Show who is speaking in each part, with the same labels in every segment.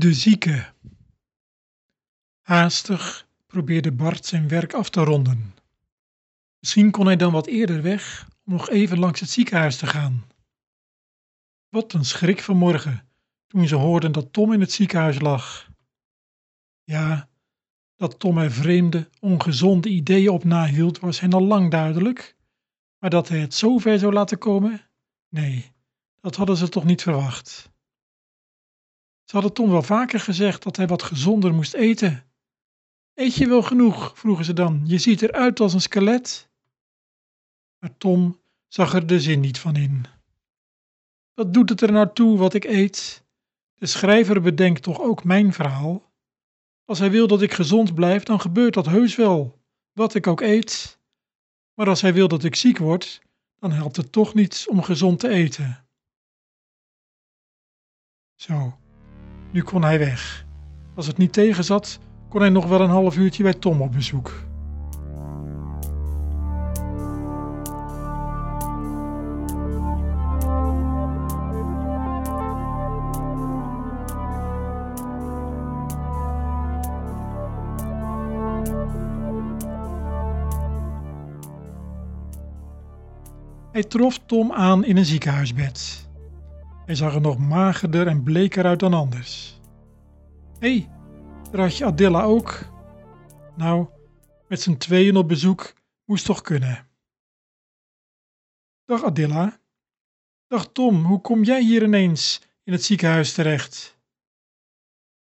Speaker 1: De zieke. Haastig probeerde Bart zijn werk af te ronden. Misschien kon hij dan wat eerder weg om nog even langs het ziekenhuis te gaan. Wat een schrik vanmorgen toen ze hoorden dat Tom in het ziekenhuis lag. Ja, dat Tom er vreemde, ongezonde ideeën op nahield was hen al lang duidelijk, maar dat hij het zo ver zou laten komen, nee, dat hadden ze toch niet verwacht. Ze hadden Tom wel vaker gezegd dat hij wat gezonder moest eten. Eet je wel genoeg? vroegen ze dan. Je ziet eruit als een skelet. Maar Tom zag er de zin niet van in. Wat doet het er nou toe wat ik eet? De schrijver bedenkt toch ook mijn verhaal? Als hij wil dat ik gezond blijf, dan gebeurt dat heus wel, wat ik ook eet. Maar als hij wil dat ik ziek word, dan helpt het toch niets om gezond te eten. Zo, nu kon hij weg. Als het niet tegenzat, kon hij nog wel een half uurtje bij Tom op bezoek. Hij trof Tom aan in een ziekenhuisbed. Hij zag er nog magerder en bleker uit dan anders. Hé, hey, daar had je Adilla ook. Nou, met z'n tweeën op bezoek moest toch kunnen. Dag Adilla. Dag Tom, hoe kom jij hier ineens in het ziekenhuis terecht?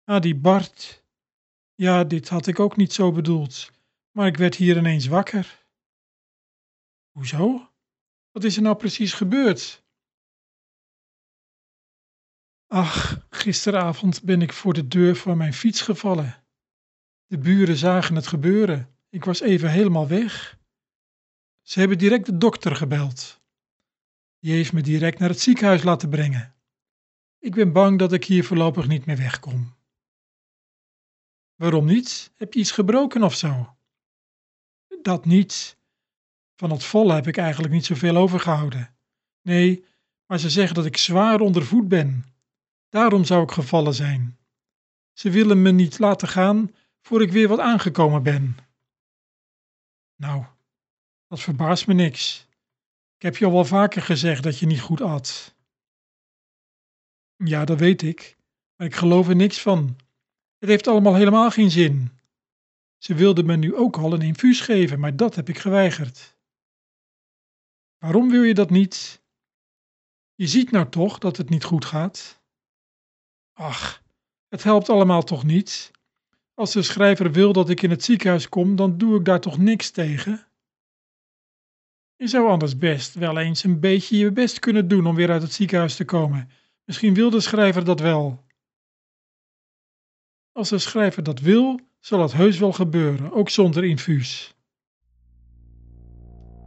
Speaker 1: Ah, die Bart. Ja, dit had ik ook niet zo bedoeld, maar ik werd hier ineens wakker. Hoezo? Wat is er nou precies gebeurd? Ach, gisteravond ben ik voor de deur van mijn fiets gevallen. De buren zagen het gebeuren. Ik was even helemaal weg. Ze hebben direct de dokter gebeld. Die heeft me direct naar het ziekenhuis laten brengen. Ik ben bang dat ik hier voorlopig niet meer wegkom. Waarom niet? Heb je iets gebroken of zo? Dat niet. Van het vallen heb ik eigenlijk niet zoveel overgehouden. Nee, maar ze zeggen dat ik zwaar onder voet ben. Daarom zou ik gevallen zijn. Ze willen me niet laten gaan voor ik weer wat aangekomen ben. Nou, dat verbaast me niks. Ik heb je al wel vaker gezegd dat je niet goed at. Ja, dat weet ik, maar ik geloof er niks van. Het heeft allemaal helemaal geen zin. Ze wilden me nu ook al een infuus geven, maar dat heb ik geweigerd. Waarom wil je dat niet? Je ziet nou toch dat het niet goed gaat? Ach, het helpt allemaal toch niet? Als de schrijver wil dat ik in het ziekenhuis kom, dan doe ik daar toch niks tegen? Je zou anders best wel eens een beetje je best kunnen doen om weer uit het ziekenhuis te komen. Misschien wil de schrijver dat wel. Als de schrijver dat wil, zal het heus wel gebeuren, ook zonder infuus.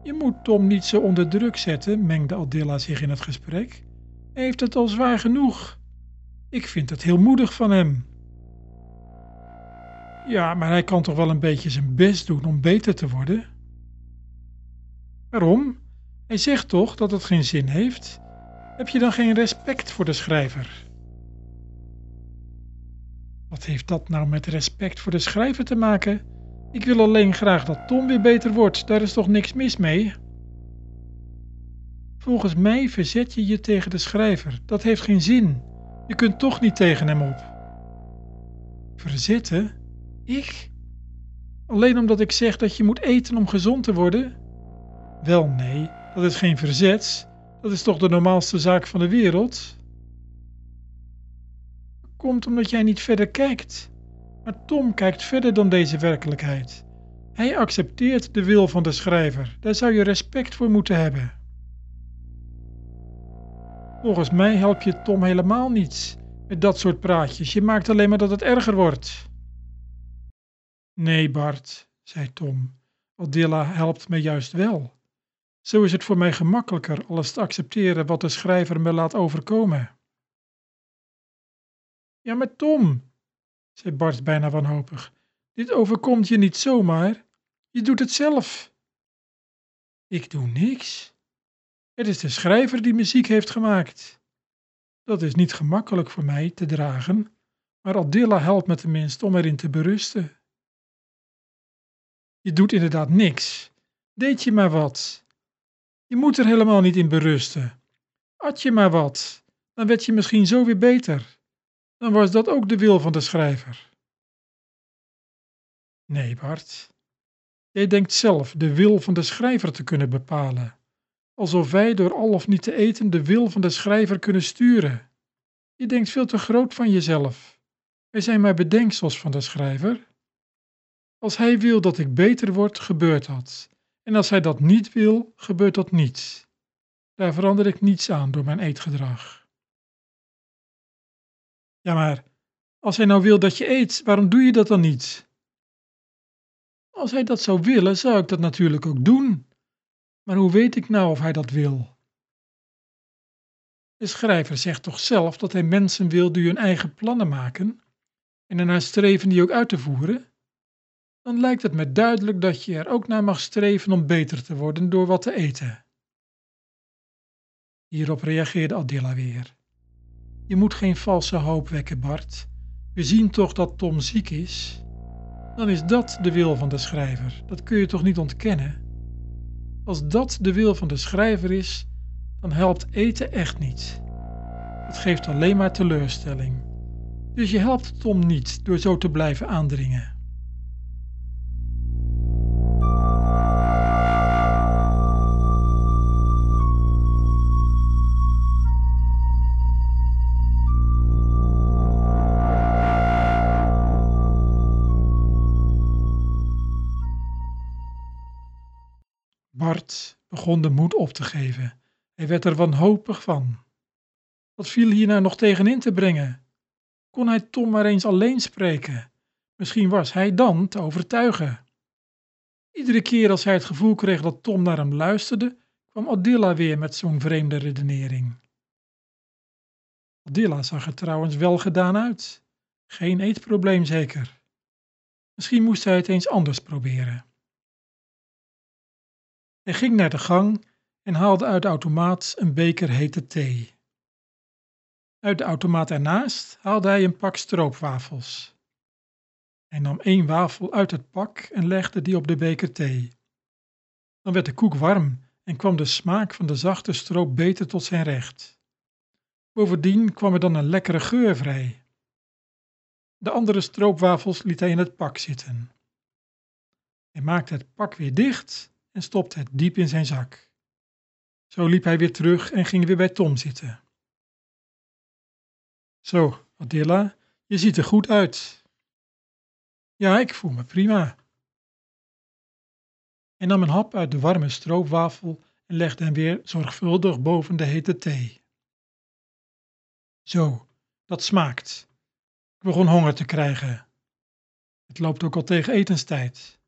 Speaker 1: Je moet Tom niet zo onder druk zetten, mengde Adilla zich in het gesprek. Hij heeft het al zwaar genoeg. Ik vind het heel moedig van hem. Ja, maar hij kan toch wel een beetje zijn best doen om beter te worden? Waarom? Hij zegt toch dat het geen zin heeft? Heb je dan geen respect voor de schrijver? Wat heeft dat nou met respect voor de schrijver te maken? Ik wil alleen graag dat Tom weer beter wordt, daar is toch niks mis mee? Volgens mij verzet je je tegen de schrijver, dat heeft geen zin. Je kunt toch niet tegen hem op. Verzetten? Ik? Alleen omdat ik zeg dat je moet eten om gezond te worden? Wel nee, dat is geen verzet. Dat is toch de normaalste zaak van de wereld? Komt omdat jij niet verder kijkt. Maar Tom kijkt verder dan deze werkelijkheid. Hij accepteert de wil van de schrijver. Daar zou je respect voor moeten hebben. Volgens mij help je Tom helemaal niets met dat soort praatjes. Je maakt alleen maar dat het erger wordt. Nee, Bart, zei Tom. Adilla helpt me juist wel. Zo is het voor mij gemakkelijker alles te accepteren wat de schrijver me laat overkomen. Ja, maar Tom, zei Bart bijna wanhopig, dit overkomt je niet zomaar. Je doet het zelf. Ik doe niks. Het is de schrijver die muziek heeft gemaakt. Dat is niet gemakkelijk voor mij te dragen. maar Adilla helpt me tenminste om erin te berusten. Je doet inderdaad niks. Deed je maar wat. Je moet er helemaal niet in berusten. At je maar wat, dan werd je misschien zo weer beter. Dan was dat ook de wil van de schrijver. Nee, Bart. Jij denkt zelf de wil van de schrijver te kunnen bepalen, alsof wij door al of niet te eten de wil van de schrijver kunnen sturen. Je denkt veel te groot van jezelf. Wij zijn maar bedenksels van de schrijver. Als hij wil dat ik beter word, gebeurt dat. En als hij dat niet wil, gebeurt dat niet. Daar verander ik niets aan door mijn eetgedrag. Ja, maar als hij nou wil dat je eet, waarom doe je dat dan niet? Als hij dat zou willen, zou ik dat natuurlijk ook doen. Maar hoe weet ik nou of hij dat wil? De schrijver zegt toch zelf dat hij mensen wil die hun eigen plannen maken en ernaar streven die ook uit te voeren? Dan lijkt het me duidelijk dat je er ook naar mag streven om beter te worden door wat te eten. Hierop reageerde Adilla weer. Je moet geen valse hoop wekken, Bart. We zien toch dat Tom ziek is? Dan is dat de wil van de schrijver. Dat kun je toch niet ontkennen? Als dat de wil van de schrijver is, dan helpt eten echt niet. Het geeft alleen maar teleurstelling. Dus je helpt Tom niet door zo te blijven aandringen. Begon de moed op te geven. Hij werd er wanhopig van. Wat viel hier nou nog tegenin te brengen? Kon hij Tom maar eens alleen spreken? Misschien was hij dan te overtuigen. Iedere keer als hij het gevoel kreeg dat Tom naar hem luisterde, kwam Adilla weer met zo'n vreemde redenering. Adilla zag er trouwens wel gedaan uit. Geen eetprobleem zeker. Misschien moest hij het eens anders proberen. Hij ging naar de gang en haalde uit de automaat een beker hete thee. Uit de automaat ernaast haalde hij een pak stroopwafels. Hij nam één wafel uit het pak en legde die op de beker thee. Dan werd de koek warm en kwam de smaak van de zachte stroop beter tot zijn recht. Bovendien kwam er dan een lekkere geur vrij. De andere stroopwafels liet hij in het pak zitten. Hij maakte het pak weer dicht en stopte het diep in zijn zak. Zo liep hij weer terug en ging weer bij Tom zitten. Zo, Adilla, je ziet er goed uit. Ja, ik voel me prima. Hij nam een hap uit de warme stroopwafel en legde hem weer zorgvuldig boven de hete thee. Zo, dat smaakt. Ik begon honger te krijgen. Het loopt ook al tegen etenstijd.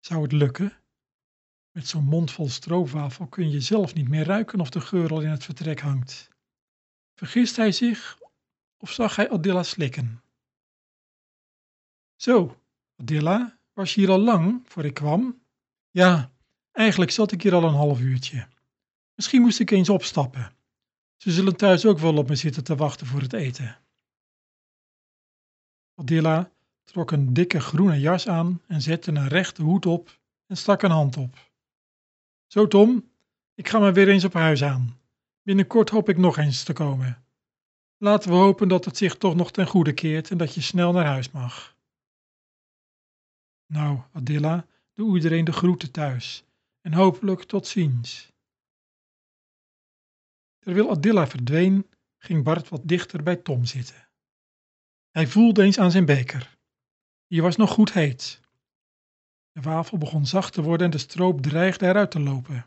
Speaker 1: Zou het lukken? Met zo'n mond vol stroopwafel kun je zelf niet meer ruiken of de geur al in het vertrek hangt. Vergist hij zich of zag hij Adilla slikken? Zo, Adilla, was je hier al lang voor ik kwam? Ja, eigenlijk zat ik hier al een half uurtje. Misschien moest ik eens opstappen. Ze zullen thuis ook wel op me zitten te wachten voor het eten. Adilla trok een dikke groene jas aan en zette een rechte hoed op en stak een hand op. Zo, Tom, ik ga maar weer eens op huis aan. Binnenkort hoop ik nog eens te komen. Laten we hopen dat het zich toch nog ten goede keert en dat je snel naar huis mag. Nou, Adilla, doe iedereen de groeten thuis en hopelijk tot ziens. Terwijl Adilla verdween, ging Bart wat dichter bij Tom zitten. Hij voelde eens aan zijn beker. Die was nog goed heet. De wafel begon zacht te worden en de stroop dreigde eruit te lopen.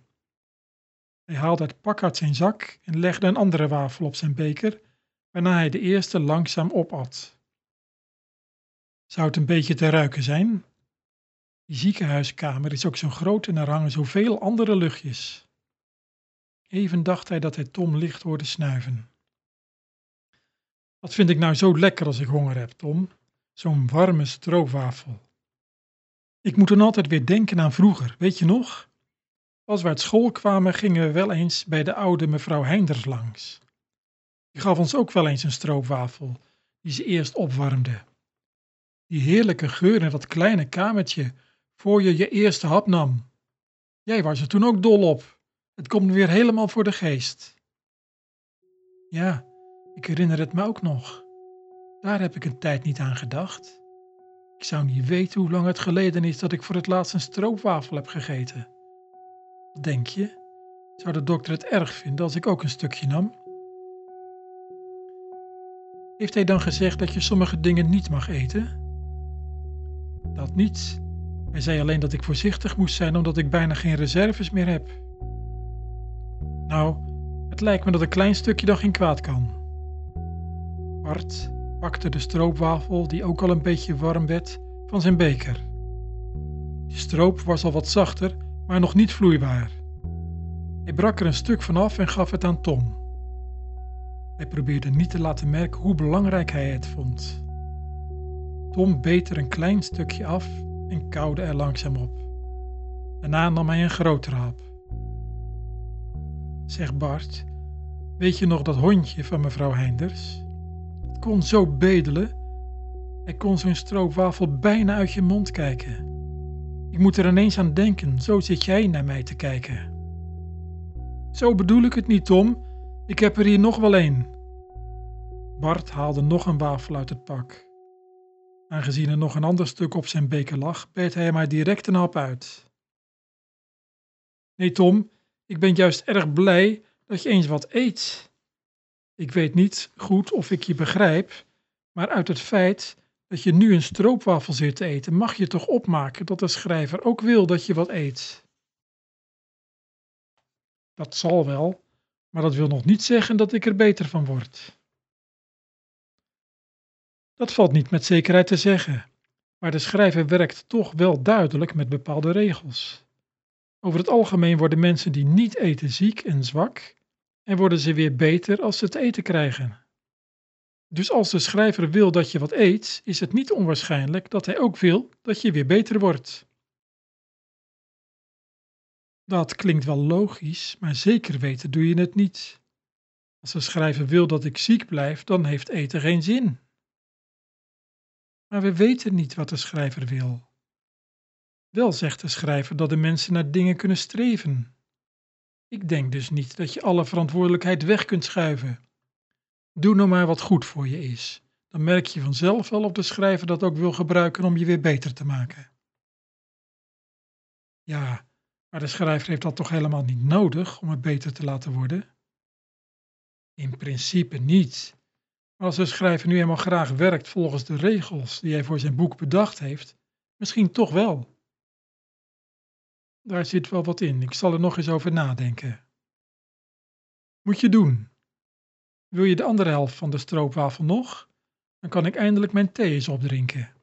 Speaker 1: Hij haalde het pak uit zijn zak en legde een andere wafel op zijn beker, waarna hij de eerste langzaam opat. Zou het een beetje te ruiken zijn? Die ziekenhuiskamer is ook zo groot en er hangen zoveel andere luchtjes. Even dacht hij dat hij Tom licht hoorde snuiven. Wat vind ik nou zo lekker als ik honger heb, Tom? Zo'n warme stroopwafel. Ik moet dan altijd weer denken aan vroeger, weet je nog? Als we uit school kwamen, gingen we wel eens bij de oude mevrouw Heinders langs. Die gaf ons ook wel eens een stroopwafel, die ze eerst opwarmde. Die heerlijke geur in dat kleine kamertje voor je je eerste hap nam. Jij was er toen ook dol op. Het komt weer helemaal voor de geest. Ja, ik herinner het me ook nog. Daar heb ik een tijd niet aan gedacht. Ik zou niet weten hoe lang het geleden is dat ik voor het laatst een stroopwafel heb gegeten. Wat denk je? Zou de dokter het erg vinden als ik ook een stukje nam? Heeft hij dan gezegd dat je sommige dingen niet mag eten? Dat niet. Hij zei alleen dat ik voorzichtig moest zijn omdat ik bijna geen reserves meer heb. Nou, het lijkt me dat een klein stukje dan geen kwaad kan. Bart pakte de stroopwafel, die ook al een beetje warm werd, van zijn beker. De stroop was al wat zachter, maar nog niet vloeibaar. Hij brak er een stuk van af en gaf het aan Tom. Hij probeerde niet te laten merken hoe belangrijk hij het vond. Tom beet er een klein stukje af en kauwde er langzaam op. Daarna nam hij een grotere hap. Zeg Bart, weet je nog dat hondje van mevrouw Heinders? Kon zo bedelen. Hij kon zo'n stroopwafel bijna uit je mond kijken. Ik moet er ineens aan denken, zo zit jij naar mij te kijken. Zo bedoel ik het niet, Tom. Ik heb er hier nog wel een. Bart haalde nog een wafel uit het pak. Aangezien er nog een ander stuk op zijn beker lag, beet hij maar direct een hap uit. Nee, Tom, ik ben juist erg blij dat je eens wat eet. Ik weet niet goed of ik je begrijp, maar uit het feit dat je nu een stroopwafel zit te eten, mag je toch opmaken dat de schrijver ook wil dat je wat eet. Dat zal wel, maar dat wil nog niet zeggen dat ik er beter van word. Dat valt niet met zekerheid te zeggen, maar de schrijver werkt toch wel duidelijk met bepaalde regels. Over het algemeen worden mensen die niet eten ziek en zwak en worden ze weer beter als ze het eten krijgen. Dus als de schrijver wil dat je wat eet, is het niet onwaarschijnlijk dat hij ook wil dat je weer beter wordt. Dat klinkt wel logisch, maar zeker weten doe je het niet. Als de schrijver wil dat ik ziek blijf, dan heeft eten geen zin. Maar we weten niet wat de schrijver wil. Wel zegt de schrijver dat de mensen naar dingen kunnen streven. Ik denk dus niet dat je alle verantwoordelijkheid weg kunt schuiven. Doe nou maar wat goed voor je is. Dan merk je vanzelf wel of de schrijver dat ook wil gebruiken om je weer beter te maken. Ja, maar de schrijver heeft dat toch helemaal niet nodig om het beter te laten worden? In principe niet. Maar als de schrijver nu eenmaal graag werkt volgens de regels die hij voor zijn boek bedacht heeft, misschien toch wel. Daar zit wel wat in. Ik zal er nog eens over nadenken. Moet je doen. Wil je de andere helft van de stroopwafel nog? Dan kan ik eindelijk mijn thee eens opdrinken.